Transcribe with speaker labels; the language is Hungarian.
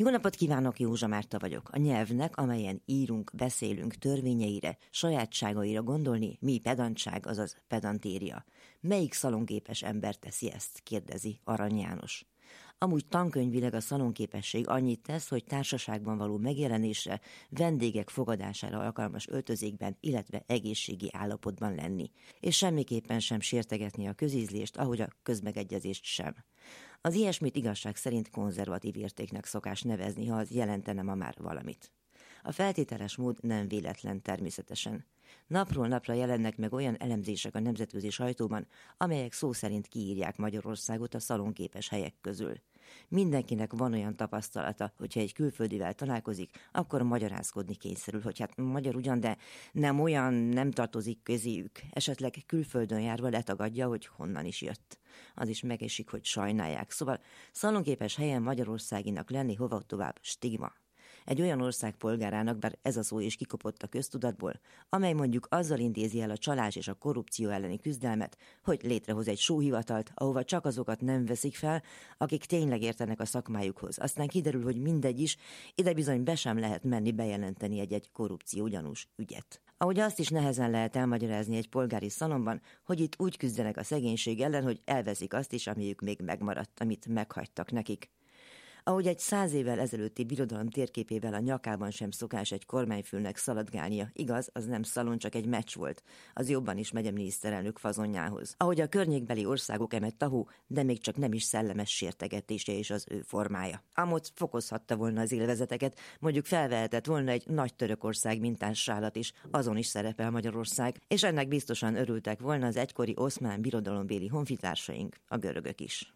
Speaker 1: Jó napot kívánok, Józsa Márta vagyok. A nyelvnek, amelyen írunk, beszélünk törvényeire, sajátságaira gondolni, mi pedantság, azaz pedantéria. Melyik szalonképes ember teszi ezt? kérdezi Arany János. Amúgy tankönyvileg a szalonképesség annyit tesz, hogy társaságban való megjelenésre, vendégek fogadására alkalmas öltözékben, illetve egészségi állapotban lenni, és semmiképpen sem sértegetni a közízlést, ahogy a közmegegyezést sem. Az ilyesmit igazság szerint konzervatív értéknek szokás nevezni, ha az jelentene ma már valamit. A feltételes mód nem véletlen természetesen. Napról napra jelennek meg olyan elemzések a nemzetközi sajtóban, amelyek szó szerint kiírják Magyarországot a szalonképes helyek közül. Mindenkinek van olyan tapasztalata, hogyha egy külföldivel találkozik, akkor magyarázkodni kényszerül, hogy hát magyar ugyan, de nem olyan, nem tartozik közéjük. Esetleg külföldön járva letagadja, hogy honnan is jött. Az is megesik, hogy sajnálják. Szóval szalonképes helyen Magyarországinak lenni hova tovább stigma egy olyan ország polgárának, bár ez a szó is kikopott a köztudatból, amely mondjuk azzal intézi el a csalás és a korrupció elleni küzdelmet, hogy létrehoz egy sóhivatalt, ahova csak azokat nem veszik fel, akik tényleg értenek a szakmájukhoz. Aztán kiderül, hogy mindegy is, ide bizony be sem lehet menni bejelenteni egy-egy korrupció gyanús ügyet. Ahogy azt is nehezen lehet elmagyarázni egy polgári szalomban, hogy itt úgy küzdenek a szegénység ellen, hogy elveszik azt is, amiük még megmaradt, amit meghagytak nekik. Ahogy egy száz évvel ezelőtti birodalom térképével a nyakában sem szokás egy kormányfőnek szaladgálnia, igaz, az nem szalon, csak egy meccs volt, az jobban is megy a miniszterelnök fazonjához. Ahogy a környékbeli országok emet tahó, de még csak nem is szellemes sértegetése és az ő formája. Amot fokozhatta volna az élvezeteket, mondjuk felvehetett volna egy nagy Törökország mintás sálat is, azon is szerepel Magyarország, és ennek biztosan örültek volna az egykori oszmán birodalombéli honfitársaink, a görögök is.